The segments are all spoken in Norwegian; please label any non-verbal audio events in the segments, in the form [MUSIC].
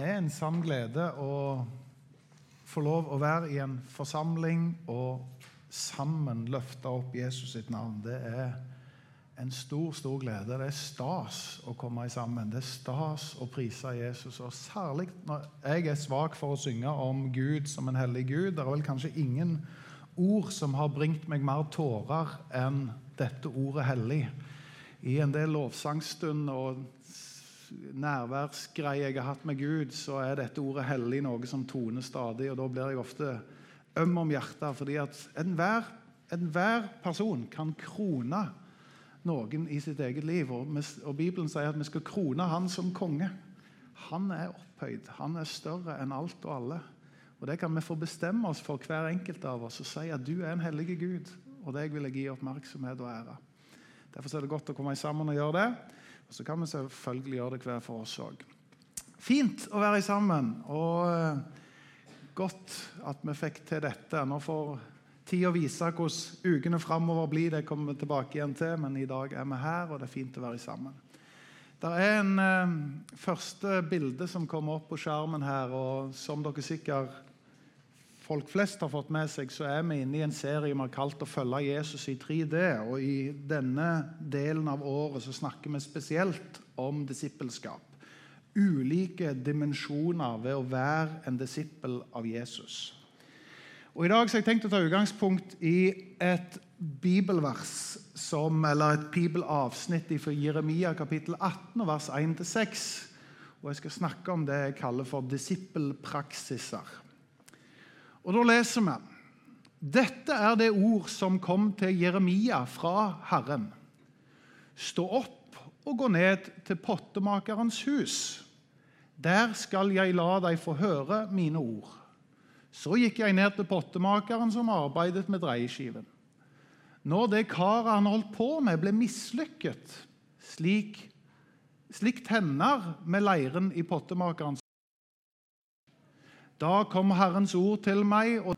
er en sann glede å få lov å være i en forsamling og sammen løfte opp Jesus sitt navn. Det er en stor, stor glede. Det er stas å komme sammen. Det er stas å prise Jesus. Og særlig når jeg er svak for å synge om Gud som en hellig Gud. Det er vel kanskje ingen ord som har bringt meg mer tårer enn dette ordet 'hellig'. I en del lovsangstund og nærværsgreier jeg har hatt med Gud, så er dette ordet 'hellig' noe som toner stadig. og Da blir jeg ofte øm om hjertet, fordi at enhver, enhver person kan krone noen i sitt eget liv. Og, og Bibelen sier at vi skal krone han som konge. Han er opphøyd. Han er større enn alt og alle. Og Det kan vi få bestemme oss for hver enkelt av oss og si at du er en hellig Gud. Og deg vil jeg gi oppmerksomhet og ære. Derfor er det godt å komme sammen og gjøre det. Og Så kan vi selvfølgelig gjøre det hver for oss òg. Fint å være sammen, og eh, godt at vi fikk til dette. Nå får tida vise hvordan ukene framover blir. Det kommer vi tilbake igjen til, men i dag er vi her, og det er fint å være sammen. Det er en eh, første bilde som kommer opp på skjermen her, og som dere sikkert folk flest har fått med seg, så er vi inne i en serie vi har kalt 'Å følge Jesus i 3D'. og I denne delen av året så snakker vi spesielt om disippelskap. Ulike dimensjoner ved å være en disippel av Jesus. Og I dag så har jeg tenkt å ta utgangspunkt i et bibelvers som, eller et bibelavsnitt fra Jeremia kapittel 18, vers 1-6. Og Jeg skal snakke om det jeg kaller for disippelpraksiser. Og Da leser vi dette er det ord som kom til Jeremia fra Herren. Stå opp og gå ned til pottemakerens hus. Der skal jeg la deg få høre mine ord. Så gikk jeg ned til pottemakeren som arbeidet med dreieskiven. Når det karet han holdt på med, ble mislykket, slik, slikt tenner med leiren i pottemakerens da kom Herrens ord til meg. og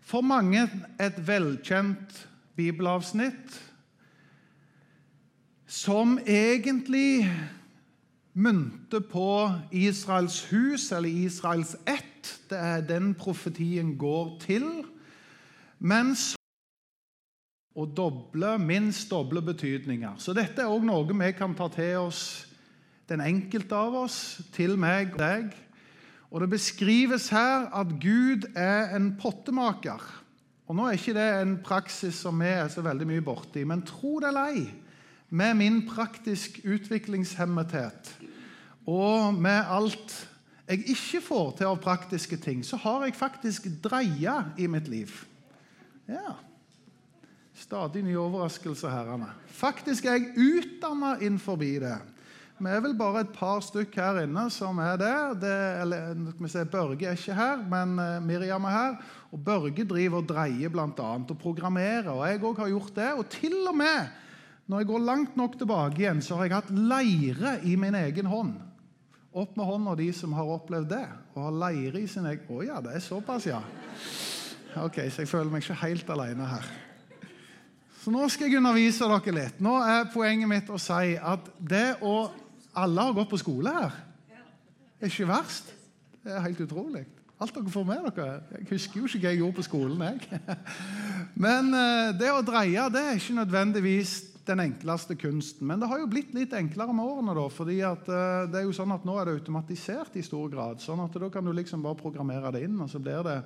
For mange et velkjent bibelavsnitt som egentlig mynter på Israels hus, eller Israels ett. Det er den profetien går til. Men så og doble, minst doble betydninger. Så dette er også noe vi kan ta til oss, den enkelte av oss, til meg og deg. Og Det beskrives her at Gud er en pottemaker. Og Nå er ikke det en praksis som vi er så veldig mye borti, men tro det eller ei, med min praktisk utviklingshemmethet og med alt jeg ikke får til av praktiske ting, så har jeg faktisk dreia i mitt liv. Ja. Stadig nye overraskelser, herrene. Faktisk er jeg utdanna innenfor det. Vi er vel bare et par stykk her inne som er der. Det, eller, se, Børge er ikke her, men uh, Miriam er her. Og Børge driver og dreier annet, og programmerer. Og jeg òg har gjort det. Og til og med når jeg går langt nok tilbake igjen, så har jeg hatt leire i min egen hånd. Opp med hånda de som har opplevd det. Og har leire i sin egen Å ja, det er såpass, ja. Ok, Så jeg føler meg ikke helt alene her. Så nå skal jeg undervise dere litt. Nå er poenget mitt å si at det å alle har gått på skole her. Det er ikke verst. Det er helt utrolig. Alt dere får med dere. Jeg husker jo ikke hva jeg gjorde på skolen. jeg. [LAUGHS] Men eh, det å dreie det er ikke nødvendigvis den enkleste kunsten. Men det har jo blitt litt enklere med årene. da, fordi at eh, det er jo sånn at Nå er det automatisert i stor grad. sånn at Da kan du liksom bare programmere det inn, og så blir det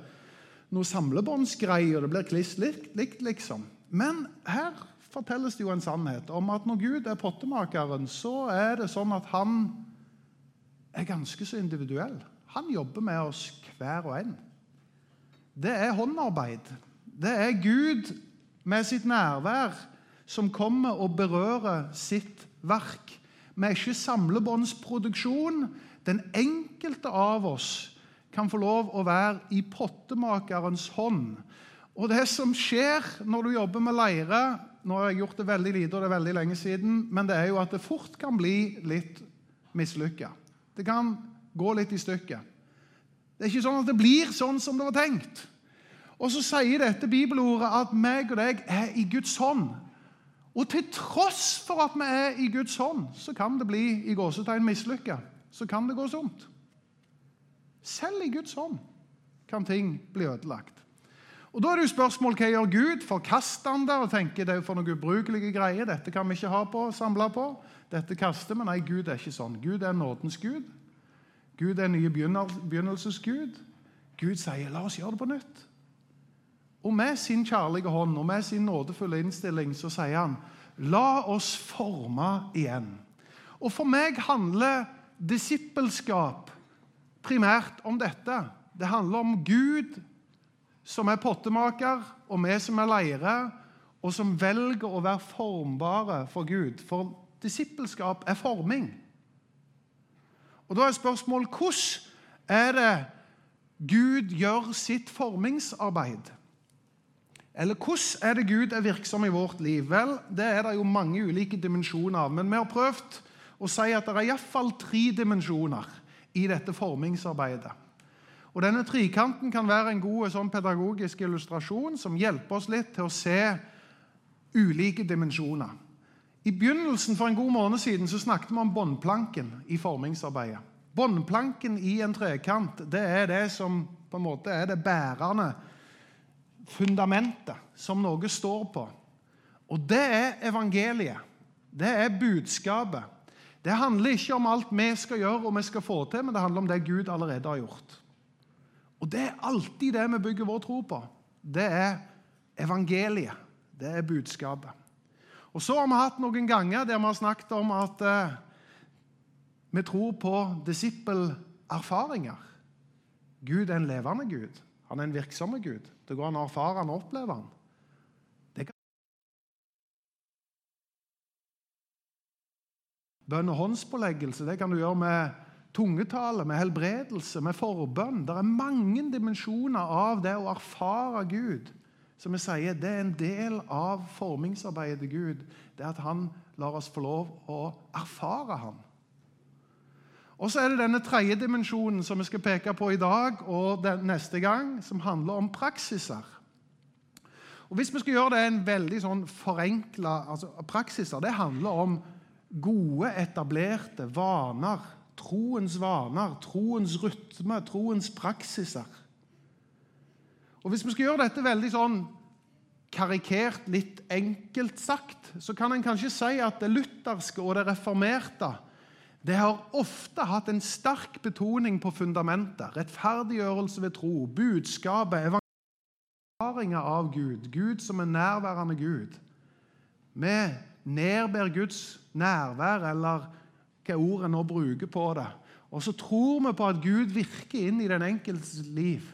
noe samlebåndsgreier. Det blir kliss likt, liksom. Men her fortelles det jo en sannhet om at når Gud er pottemakeren, så er det sånn at han er ganske så individuell. Han jobber med oss hver og en. Det er håndarbeid. Det er Gud med sitt nærvær som kommer og berører sitt verk. Vi er ikke samlebåndsproduksjon. Den enkelte av oss kan få lov å være i pottemakerens hånd. Og det som skjer når du jobber med leire Nå har jeg gjort det veldig lite, og det er veldig lenge siden, men det er jo at det fort kan bli litt mislykka. Det kan gå litt i stykket. Det er ikke sånn at det blir sånn som det var tenkt. Og så sier dette bibelordet at meg og deg er i Guds hånd. Og til tross for at vi er i Guds hånd, så kan det bli i gåsetegn mislykka. så kan det gå sunt. Selv i Guds hånd kan ting bli ødelagt. Og Da er det jo spørsmål hva gjør Gud? Forkaster han det og tenker det er for noen ubrukelige greier? Dette kan vi ikke ha på, samle på. Dette kaster vi. Nei, Gud er ikke sånn. Gud er nådens Gud. Gud er nye begynnelsesgud. Gud sier 'la oss gjøre det på nytt'. Og med sin kjærlige hånd og med sin nådefulle innstilling så sier han 'la oss forme igjen'. Og For meg handler disippelskap primært om dette. Det handler om Gud som er pottemaker, og vi som er leire, og som velger å være formbare for Gud. For disippelskap er forming. Og Da er spørsmålet hvordan er det Gud gjør sitt formingsarbeid? Eller hvordan er det Gud er virksom i vårt liv? Vel, Det er det jo mange ulike dimensjoner av. Men vi har prøvd å si at det er iallfall tre dimensjoner i dette formingsarbeidet. Og Denne trikanten kan være en god sånn pedagogisk illustrasjon som hjelper oss litt til å se ulike dimensjoner. I begynnelsen for en god måned siden så snakket vi om båndplanken i formingsarbeidet. Båndplanken i en trekant det er det som på en måte er det bærende fundamentet som noe står på. Og det er evangeliet. Det er budskapet. Det handler ikke om alt vi skal gjøre og vi skal få til, men det handler om det Gud allerede har gjort. Og det er alltid det vi bygger vår tro på. Det er evangeliet. Det er budskapet. Og så har vi hatt noen ganger der vi har snakket om at eh, vi tror på disippelerfaringer. Gud er en levende Gud. Han er en virksom Gud. Det går an å erfare han og oppleve han. Bønn og håndspåleggelse det kan du gjøre med tungetale, med helbredelse, med forbønn. Det er mange dimensjoner av det å erfare Gud. Som vi sier, Det er en del av formingsarbeidet til Gud. Det er at han lar oss få lov å erfare ham. Og så er det denne tredje dimensjonen som vi skal peke på i dag og neste gang, som handler om praksiser. Og Hvis vi skal gjøre det en veldig sånn forenkla altså Praksiser det handler om gode, etablerte vaner troens vaner, troens rytme, troens praksiser. Og Hvis vi skal gjøre dette veldig sånn karikert, litt enkelt sagt, så kan en kanskje si at det lutherske og det reformerte det har ofte hatt en sterk betoning på fundamentet. Rettferdiggjørelse ved tro, budskapet, erfaringer av Gud, Gud som en nærværende Gud. Vi nedber Guds nærvær eller hva ordet nå bruker på det. Og så tror vi på at Gud virker inn i den enkeltes liv.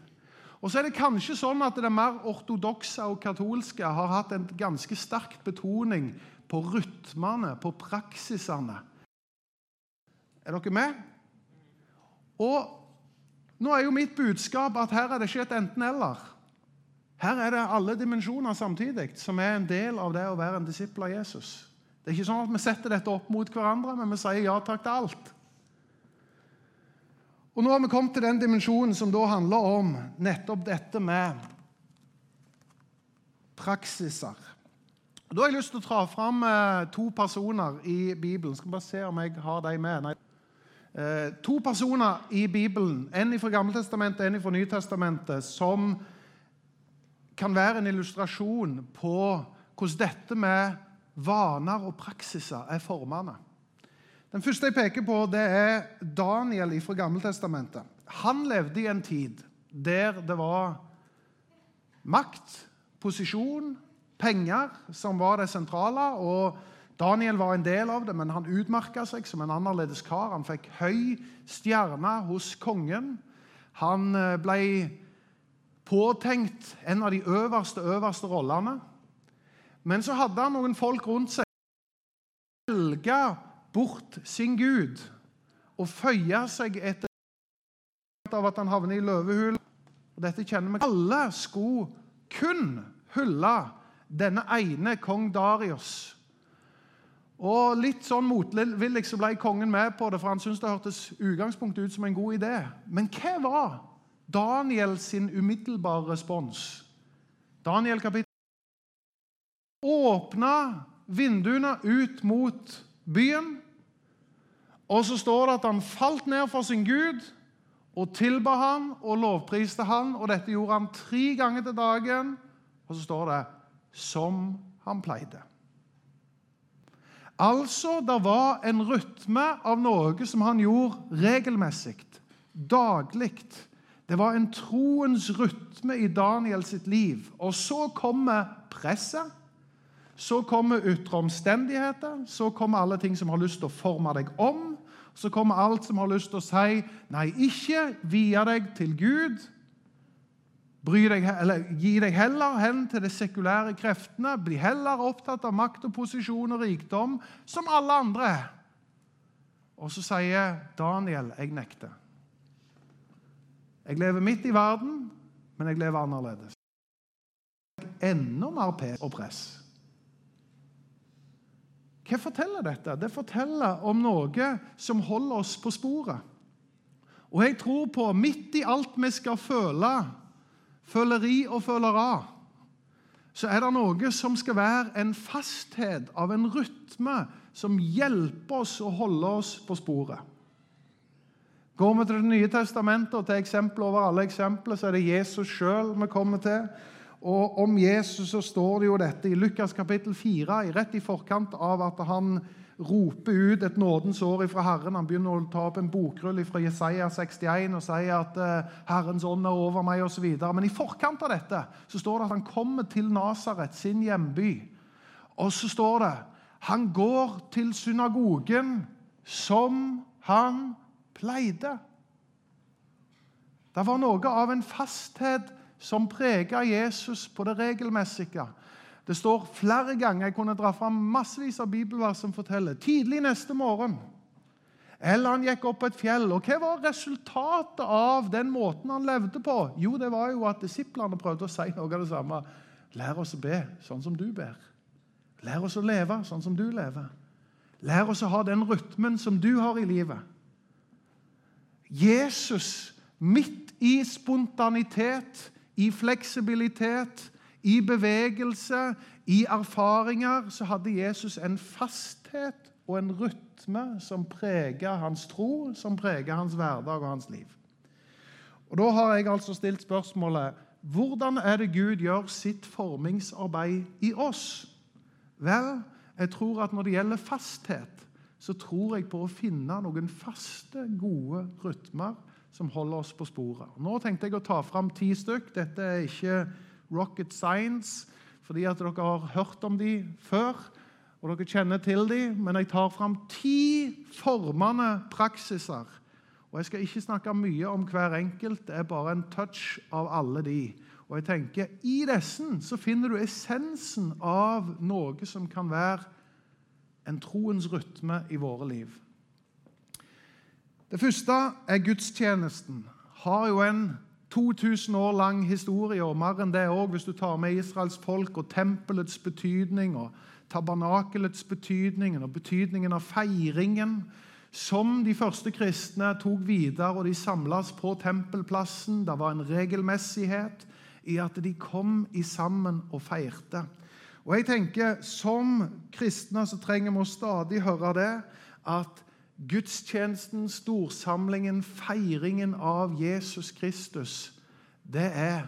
Og så er det kanskje sånn at det mer ortodokse og katolske har hatt en ganske sterk betoning på rytmene, på praksisene. Er dere med? Og nå er jo mitt budskap at her er det ikke et enten-eller. Her er det alle dimensjoner samtidig som er en del av det å være en disippel av Jesus. Det er ikke sånn at vi setter dette opp mot hverandre, men vi sier ja takk til alt. Og Nå har vi kommet til den dimensjonen som da handler om nettopp dette med praksiser. Da har jeg lyst til å dra fram eh, to personer i Bibelen. Skal bare se om jeg har dem med. Nei. Eh, to personer i Bibelen, en fra Gammeltestamentet og en fra Nytestamentet, som kan være en illustrasjon på hvordan dette med vaner og praksiser er formende. Den første jeg peker på, det er Daniel fra Gammeltestamentet. Han levde i en tid der det var makt, posisjon, penger som var det sentrale. og Daniel var en del av det, men han utmerka seg som en annerledes kar. Han fikk høy stjerne hos kongen. Han eh, ble påtenkt en av de øverste, øverste rollene. Men så hadde han noen folk rundt seg som velga bort sin Gud og føya seg etter av at han havner i løvehulen. Dette kjenner vi. Alle skulle kun hylle denne ene kong Darius. Og Litt sånn motvillig så ble kongen med på det, for han syntes det hørtes utgangspunktet ut som en god idé. Men hva var Daniel sin umiddelbare respons? Daniel kapittel åpna vinduene ut mot byen Og så står det at han falt ned for sin Gud og tilba han og lovpriste han. Og dette gjorde han tre ganger til dagen. Og så står det 'som han pleide'. Altså, det var en rytme av noe som han gjorde regelmessig, daglig. Det var en troens rytme i Daniel sitt liv. Og så kommer presset. Så kommer ytre omstendigheter. Så kommer alle ting som har lyst til å forme deg om. Så kommer alt som har lyst til å si nei, ikke vie deg til Gud. Deg, gi deg heller hen til de sekulære kreftene. Bli heller opptatt av makt og posisjon og rikdom som alle andre. Og så sier Daniel jeg nekter. Jeg lever midt i verden, men jeg lever annerledes. Enda mer pes og press. Hva forteller dette? Det forteller om noe som holder oss på sporet. Og jeg tror på, midt i alt vi skal føle, føleri og følere, så er det noe som skal være en fasthet av en rytme som hjelper oss å holde oss på sporet. Går vi til Det nye testamentet og til eksempler over alle eksempler, så er det Jesus sjøl vi kommer til. Og om Jesus så står det jo dette i Lukas kapittel 4, rett i forkant av at han roper ut et nådens år fra Herren. Han begynner å ta opp en bokrull fra Jesaja 61 og sier at uh, 'Herrens ånd er over meg', osv. Men i forkant av dette så står det at han kommer til Nasaret, sin hjemby. Og så står det han går til synagogen som han pleide. Det var noe av en fasthet som prega Jesus på det regelmessige. Det står flere ganger Jeg kunne dra fram massevis av bibelvers som forteller tidlig neste morgen. Eller han gikk opp på et fjell. Og hva var resultatet av den måten han levde på? Jo, det var jo at disiplene prøvde å si noe av det samme. Lær oss å be sånn som du ber. Lær oss å leve sånn som du lever. Lær oss å ha den rytmen som du har i livet. Jesus, midt i spontanitet, i fleksibilitet, i bevegelse, i erfaringer, så hadde Jesus en fasthet og en rytme som preget hans tro, som preget hans hverdag og hans liv. Og Da har jeg altså stilt spørsmålet hvordan er det Gud gjør sitt formingsarbeid i oss? Vel, jeg tror at når det gjelder fasthet, så tror jeg på å finne noen faste, gode rytmer som holder oss på sporet. Nå tenkte jeg å ta fram ti stykk. Dette er ikke rocket science, fordi at dere har hørt om de før, og dere kjenner til de, men jeg tar fram ti formende praksiser. Og Jeg skal ikke snakke mye om hver enkelt, det er bare en touch av alle de. Og jeg tenker, I disse finner du essensen av noe som kan være en troens rytme i våre liv. Det første er gudstjenesten. Har jo en 2000 år lang historie, og mer enn det òg, hvis du tar med Israels folk og tempelets betydning og tabernakelets betydning og betydningen av feiringen, som de første kristne tok videre, og de samles på tempelplassen. Det var en regelmessighet i at de kom i sammen og feirte. Og jeg tenker, Som kristne så trenger vi å stadig høre det at Gudstjenesten, storsamlingen, feiringen av Jesus Kristus, det er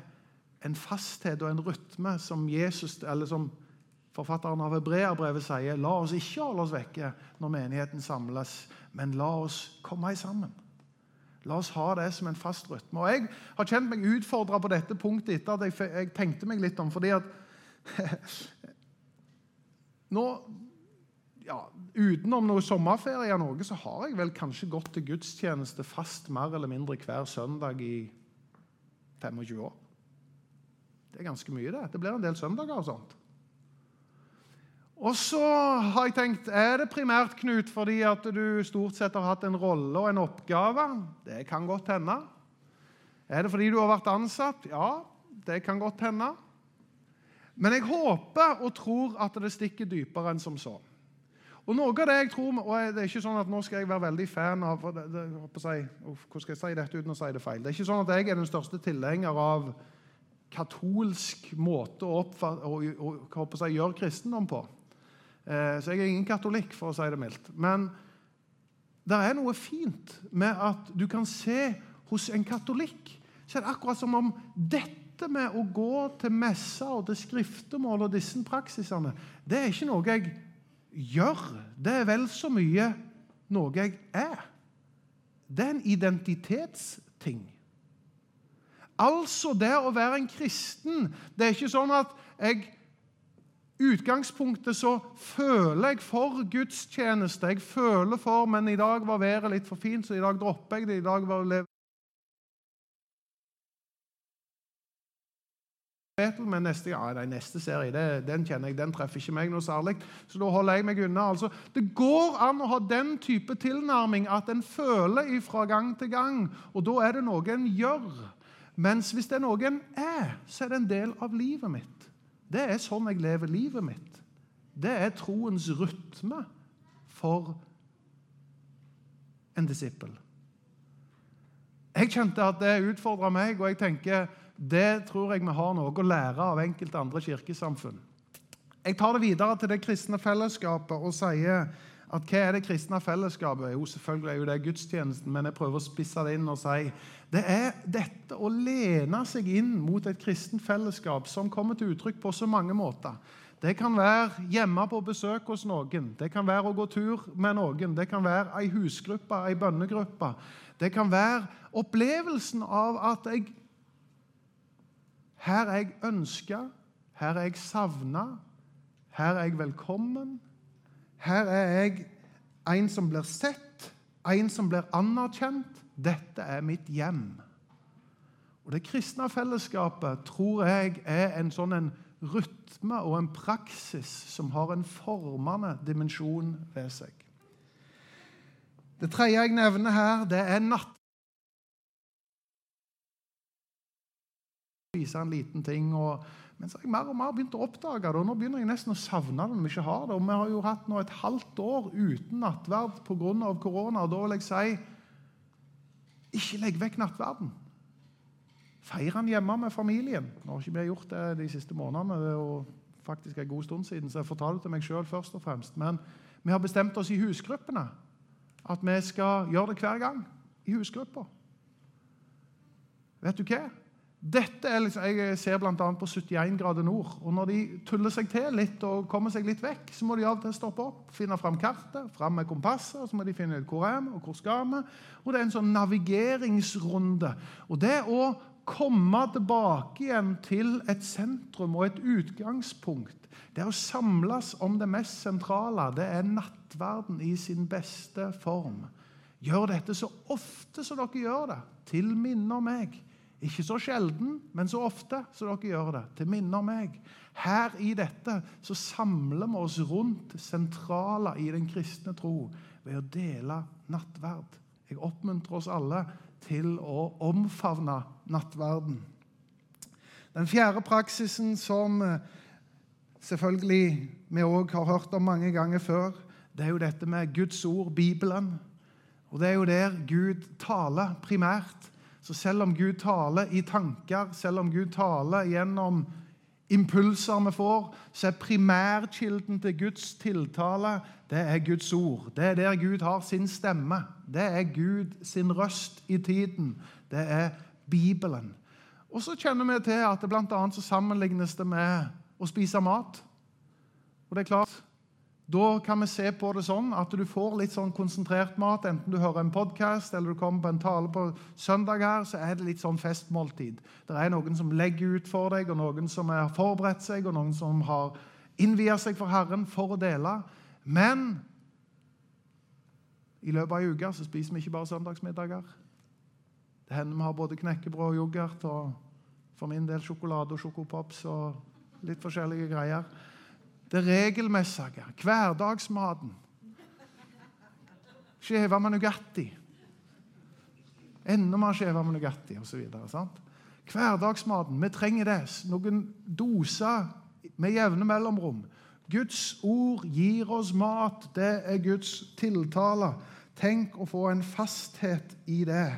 en fasthet og en rytme som Jesus, eller som forfatteren av Hebreabrevet sier La oss ikke holde oss vekke når menigheten samles, men la oss komme sammen. La oss ha det som en fast rytme. Og Jeg har kjent meg utfordra på dette punktet etter at jeg, tenkte meg litt om. fordi at [LAUGHS] nå ja, Utenom noe sommerferie, Norge, så har jeg vel kanskje gått til gudstjeneste fast mer eller mindre hver søndag i 25 år. Det er ganske mye, det. Det blir en del søndager og sånt. Og så har jeg tenkt Er det primært, Knut, fordi at du stort sett har hatt en rolle og en oppgave? Det kan godt hende. Er det fordi du har vært ansatt? Ja, det kan godt hende. Men jeg håper og tror at det stikker dypere enn som så. Og noe av det jeg tror, og det er ikke sånn at Nå skal jeg være veldig fan av det, det, si, Hvordan skal jeg si dette uten å si det feil? Det er ikke sånn at jeg er den største tilhenger av katolsk måte å, oppfatte, å, å, å si, gjøre kristendom på. Eh, så jeg er ingen katolikk, for å si det mildt. Men det er noe fint med at du kan se hos en katolikk så er det akkurat som om dette med å gå til messa og til skriftemål og disse praksisene, det er ikke noe jeg gjør. Det er vel så mye noe jeg er. Det er en identitetsting. Altså det å være en kristen Det er ikke sånn at jeg utgangspunktet så føler jeg for gudstjeneste. Jeg føler for, men i dag var været litt for fint, så i dag dropper jeg det. I dag var men neste, ja, nei, neste serie det, den kjenner jeg, den treffer ikke meg noe særlig. Så da holder jeg meg unna. Altså, det går an å ha den type tilnærming at en føler fra gang til gang. Og da er det noe en gjør. Mens hvis det er noe en er, så er det en del av livet mitt. Det er sånn jeg lever livet mitt. Det er troens rytme for en disippel. Jeg kjente at det utfordra meg, og jeg tenker det tror jeg vi har noe å lære av enkelte andre kirkesamfunn. Jeg tar det videre til det kristne fellesskapet og sier at hva er det kristne fellesskapet? Jo, selvfølgelig er jo det gudstjenesten, men jeg prøver å spisse det inn og si det er dette å lene seg inn mot et kristent fellesskap som kommer til uttrykk på så mange måter. Det kan være hjemme på besøk hos noen, det kan være å gå tur med noen, det kan være ei husgruppe, ei bønnegruppe. Det kan være opplevelsen av at jeg her er jeg ønska, her er jeg savna, her er jeg velkommen. Her er jeg en som blir sett, en som blir anerkjent. Dette er mitt hjem. Og Det kristne fellesskapet tror jeg er en sånn en rytme og en praksis som har en formende dimensjon ved seg. Det tredje jeg nevner her, det er natt vise en liten ting. Og, men så har jeg mer og mer begynt å oppdage det, og nå begynner jeg nesten å savne det når vi ikke har det. Og vi har jo hatt nå et halvt år uten nattverd pga. korona. og Da vil jeg si ikke legg vekk nattverden. Feir den hjemme med familien. Nå har ikke vi gjort det de siste månedene. Jo faktisk en god stund siden, så jeg får ta det til meg sjøl først og fremst. Men vi har bestemt oss i husgruppene at vi skal gjøre det hver gang i husgruppa. Vet du hva? Dette er liksom, Jeg ser bl.a. på 71 grader nord. og Når de tuller seg til litt og kommer seg litt vekk, så må de av og til stoppe opp, finne fram kartet, fram med kompasset, og så må de finne ut hvor er vi, og hvor skal vi. Og Det er en sånn navigeringsrunde. Og Det å komme tilbake igjen til et sentrum og et utgangspunkt, det å samles om det mest sentrale, det er nattverden i sin beste form. Gjør dette så ofte som dere gjør det, til minne om meg. Ikke så sjelden, men så ofte så dere gjør det. Til minne om meg. Her i dette så samler vi oss rundt sentraler i den kristne tro ved å dele nattverd. Jeg oppmuntrer oss alle til å omfavne nattverden. Den fjerde praksisen som eh, selvfølgelig vi òg har hørt om mange ganger før, det er jo dette med Guds ord, Bibelen. Og Det er jo der Gud taler primært. Så selv om Gud taler i tanker, selv om Gud taler gjennom impulser vi får, så er primærkilden til Guds tiltale det er Guds ord. Det er der Gud har sin stemme. Det er Gud sin røst i tiden. Det er Bibelen. Og så kjenner vi til at det bl.a. sammenlignes det med å spise mat. Og det er klart, da kan vi se på det sånn at du får litt sånn konsentrert mat. Enten du hører en podkast eller du kommer på en tale på søndag, her, så er det litt sånn festmåltid. Det er noen som legger ut for deg, og noen som har forberedt seg, og noen som har innvia seg for Herren for å dele. Men i løpet av ei uke så spiser vi ikke bare søndagsmiddager. Det hender vi har både knekkebrød og yoghurt, og for min del sjokolade og sjokopops og litt forskjellige greier det regelmessige, hverdagsmaten. Skjeva med Nugatti. Enda mer skjeva med Nugatti osv. Hverdagsmaten. Vi trenger det. Noen doser med jevne mellomrom. Guds ord gir oss mat. Det er Guds tiltale. Tenk å få en fasthet i det.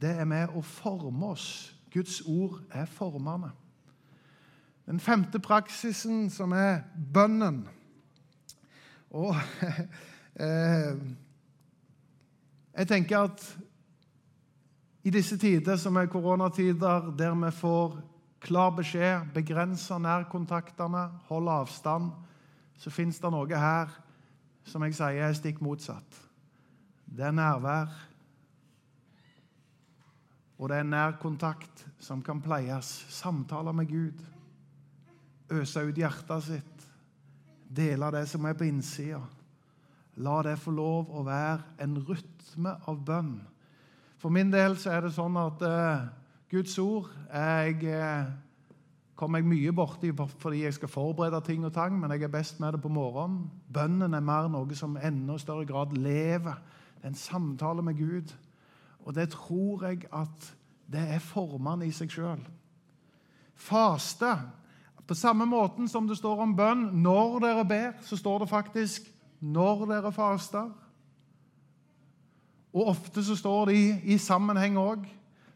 Det er med å forme oss. Guds ord er formende. Den femte praksisen, som er bønnen. Og [LAUGHS] eh, Jeg tenker at i disse tider som er koronatider, der vi får klar beskjed, begrense nærkontaktene, holde avstand, så fins det noe her som jeg sier er stikk motsatt. Det er nærvær, og det er nærkontakt som kan pleies. Samtaler med Gud. Øse ut hjertet sitt. Dele det som er på innsida. La det få lov å være en rytme av bønn. For min del så er det sånn at uh, Guds ord jeg, uh, kommer jeg mye borti fordi jeg skal forberede ting og tang, men jeg er best med det på morgenen. Bønnen er mer noe som enda større grad lever. Det er en samtale med Gud. Og det tror jeg at det er formene i seg sjøl. Faste På samme måten som det står om bønn når dere ber, så står det faktisk når dere faster. Og ofte så står det i, sammenheng òg.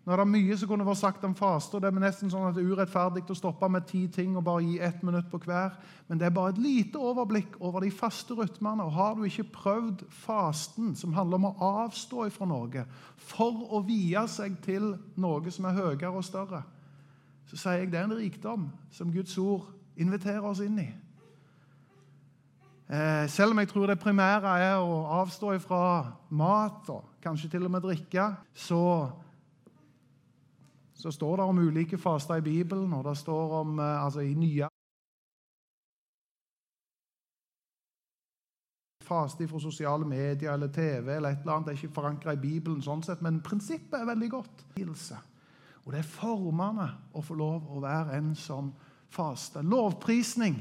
Er det mye som kunne vært sagt om faste, og det er nesten sånn at det er urettferdig å stoppe med ti ting og bare gi ett minutt på hver. Men det er bare et lite overblikk over de faste rytmene. Og har du ikke prøvd fasten, som handler om å avstå ifra noe for å vie seg til noe som er høyere og større, så sier jeg det er en rikdom som Guds ord inviterer oss inn i. Eh, selv om jeg tror det primære er å avstå ifra mat og kanskje til og med drikke, så så står det om ulike faster i Bibelen, og det står om eh, altså i nye Faste fra sosiale medier eller TV eller et eller annet. Det er ikke forankra i Bibelen, sånn sett, men prinsippet er veldig godt. Og det er formende å få lov å være en som faster. Lovprisning.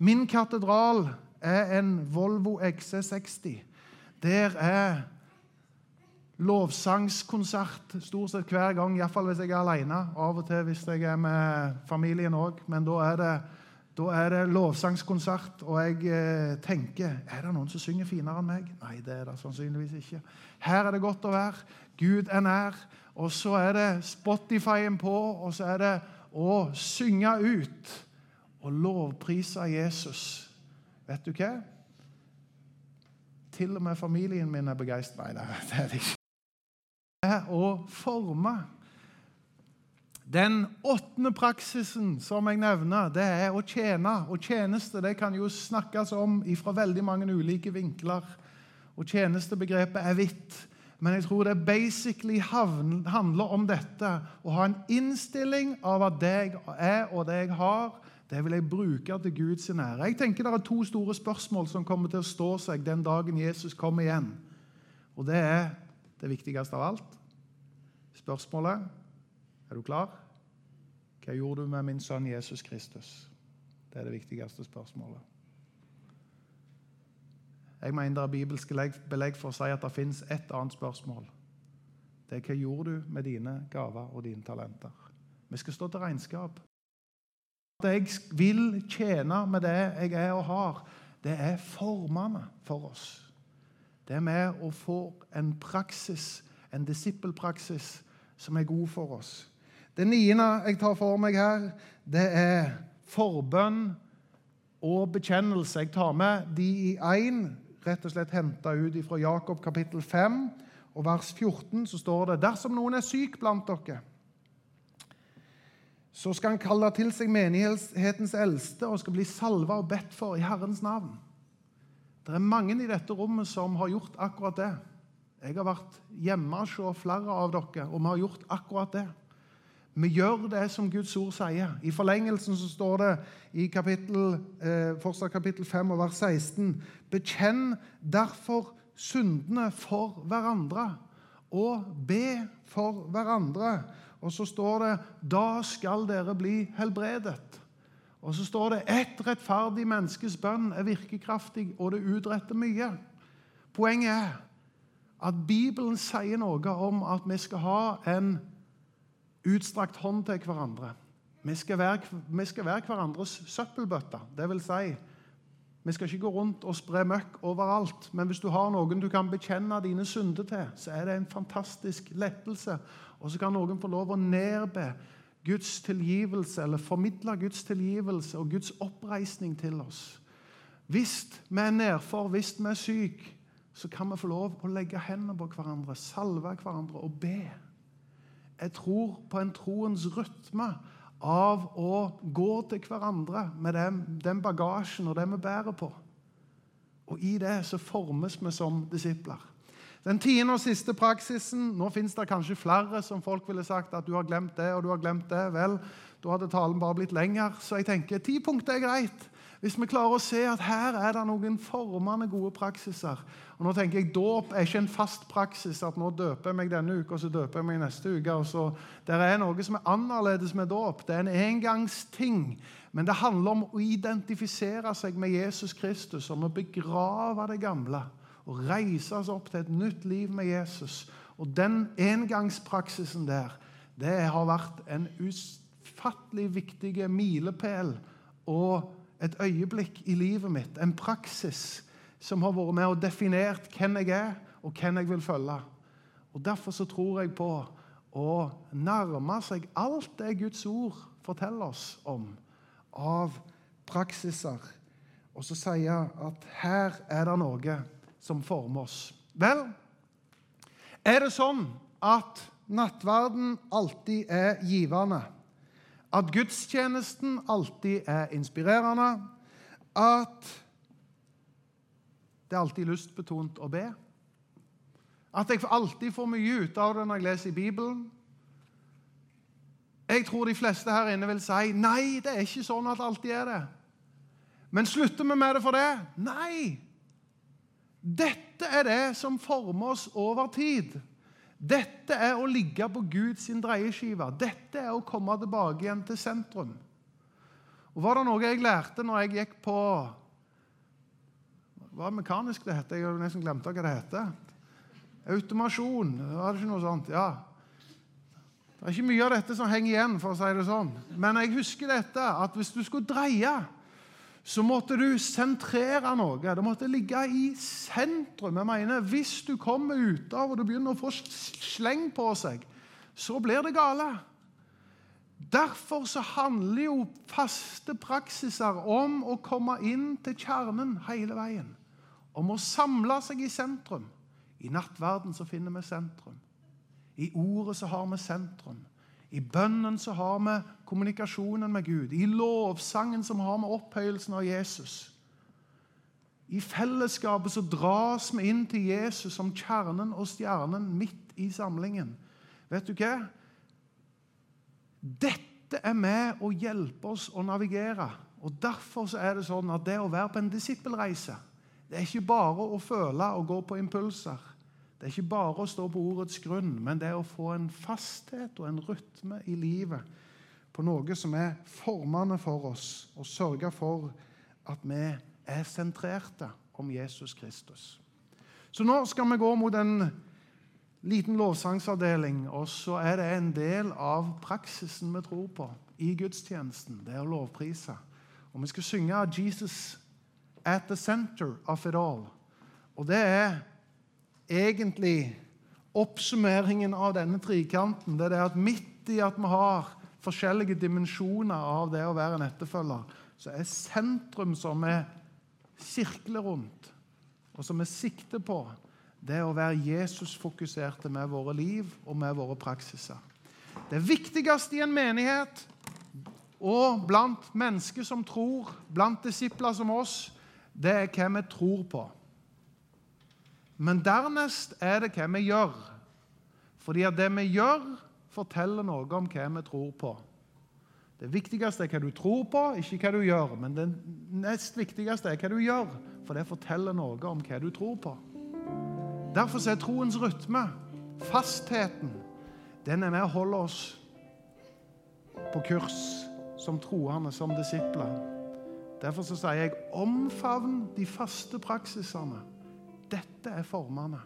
Min katedral er en Volvo XC60. Der er lovsangskonsert stort sett hver gang, iallfall hvis jeg er alene. Av og til hvis jeg er med familien òg. Men da er, det, da er det lovsangskonsert, og jeg eh, tenker Er det noen som synger finere enn meg? Nei, det er det sannsynligvis ikke. Her er det godt å være. Gud er nær. Og så er det Spotify-en på, og så er det å synge ut og lovprise Jesus. Vet du hva? Til og med familien min er begeistra. Nei, det er det ikke er å forme. Den åttende praksisen som jeg nevner, det er å tjene. Og tjeneste det kan jo snakkes om fra veldig mange ulike vinkler. Og tjenestebegrepet er vidt. Men jeg tror det basically handler om dette. Å ha en innstilling av at det jeg er, og det jeg har, det vil jeg bruke til Guds ære. Jeg tenker Det er to store spørsmål som kommer til å stå seg den dagen Jesus kommer igjen. Og det er det viktigste av alt. Spørsmålet er du klar? Hva gjorde du med min sønn Jesus Kristus? Det er det viktigste spørsmålet. Jeg mener det er bibelske belegg for å si at det fins ett annet spørsmål. Det er hva gjorde du med dine gaver og dine talenter? Vi skal stå til regnskap. At jeg vil tjene med det jeg er og har, det er formene for oss. Det er med å få en praksis, en disippelpraksis, som er god for oss. Det niende jeg tar for meg her, det er forbønn og bekjennelse. Jeg tar med de i én, rett og slett henta ut fra Jakob kapittel 5 og vers 14, så står det dersom noen er syk blant dere, så skal han kalle til seg menighetens eldste og skal bli salva og bedt for i Herrens navn. Det er mange i dette rommet som har gjort akkurat det. Jeg har vært hjemme hos flere av dere, og vi har gjort akkurat det. Vi gjør det som Guds ord sier. I forlengelsen så står det i kapittel, eh, kapittel 5 og vers 16.: Bekjenn derfor syndene for hverandre, og be for hverandre. Og så står det 'Da skal dere bli helbredet'. Og så står det 'Ett rettferdig menneskes bønn er virkekraftig, og det utretter mye'. Poenget er at Bibelen sier noe om at vi skal ha en utstrakt hånd til hverandre. Vi skal være, vi skal være hverandres søppelbøtter. Det vil si, vi skal ikke gå rundt og spre møkk overalt. Men hvis du har noen du kan bekjenne dine synder til, så er det en fantastisk lettelse. Og så kan noen få lov å nedbe Guds tilgivelse, eller formidle Guds tilgivelse og Guds oppreisning til oss. Hvis vi er nedfor, hvis vi er syke, så kan vi få lov å legge hendene på hverandre, salve hverandre og be. Jeg tror på en troens rytme av å gå til hverandre med den, den bagasjen og det vi bærer på. Og i det så formes vi som disipler. Den tiende og siste praksisen Nå fins det kanskje flere som folk ville sagt at du har glemt det og du har glemt det. Vel, da hadde talen bare blitt lengre. Så jeg tenker ti punkter er greit. Hvis vi klarer å se at her er det noen formende gode praksiser. Og nå tenker jeg Dåp er ikke en fast praksis. at nå døper jeg meg denne uka og så døper jeg meg neste uke. og så Det er noe som er annerledes med dåp. Det er en engangsting. Men det handler om å identifisere seg med Jesus Kristus, om å begrave det gamle og reise oss opp til et nytt liv med Jesus. Og den engangspraksisen der, det har vært en ufattelig viktig milepæl og et øyeblikk i livet mitt, en praksis som har vært med og definert hvem jeg er, og hvem jeg vil følge. Og Derfor så tror jeg på å nærme seg alt det Guds ord forteller oss om av praksiser. Og så jeg at her er det noe som former oss. Vel, er det sånn at nattverden alltid er givende? At gudstjenesten alltid er inspirerende? At det er alltid lystbetont å be? At jeg alltid får mye ut av det når jeg leser i Bibelen? Jeg tror de fleste her inne vil si nei, det er ikke sånn at det alltid er det. Men slutter vi med det for det? Nei! Dette er det som former oss over tid. Dette er å ligge på Guds dreieskive. Dette er å komme tilbake igjen til sentrum. Og Var det noe jeg lærte når jeg gikk på Hva er mekanisk det heter? Jeg har nesten glemt hva det heter. Automasjon. Var det ikke noe sånt? Ja. Det er ikke mye av dette som henger igjen, for å si det sånn. Men jeg husker dette, at hvis du skulle dreie så måtte du sentrere noe. Det måtte ligge i sentrum. Jeg mener, Hvis du kommer ut av og du begynner å få sleng på seg, så blir det gale. Derfor så handler jo faste praksiser om å komme inn til kjernen hele veien. Om å samle seg i sentrum. I nattverden så finner vi sentrum. I ordet så har vi sentrum. I bønnen så har vi kommunikasjonen med Gud. I lovsangen som har vi opphøyelsen av Jesus. I fellesskapet så dras vi inn til Jesus som kjernen og stjernen midt i samlingen. Vet du hva? Dette er med å hjelpe oss å navigere. Og Derfor så er det sånn at det å være på en disippelreise det er ikke bare å føle og gå på impulser. Det er ikke bare å stå på ordets grunn, men det er å få en fasthet og en rytme i livet på noe som er formende for oss, og sørge for at vi er sentrerte om Jesus Kristus. Så nå skal vi gå mot en liten lovsangsavdeling, og så er det en del av praksisen vi tror på i gudstjenesten. Det er å lovprise. Og vi skal synge 'Jesus at the center of it all'. Og det er egentlig oppsummeringen av denne trikanten. Det er det at midt i at vi har forskjellige dimensjoner av det å være en etterfølger, så er sentrum som vi sirkler rundt, og som vi sikter på, det å være Jesus-fokuserte med våre liv og med våre praksiser. Det viktigste i en menighet og blant mennesker som tror, blant disipler som oss, det er hva vi tror på. Men dernest er det hva vi gjør. Fordi at det vi gjør, forteller noe om hva vi tror på. Det viktigste er hva du tror på, ikke hva du gjør. Men det nest viktigste er hva du gjør, for det forteller noe om hva du tror på. Derfor er troens rytme, fastheten, den er med å holde oss på kurs som troende, som disipler. Derfor sier jeg omfavn de faste praksisene. Dette er formene.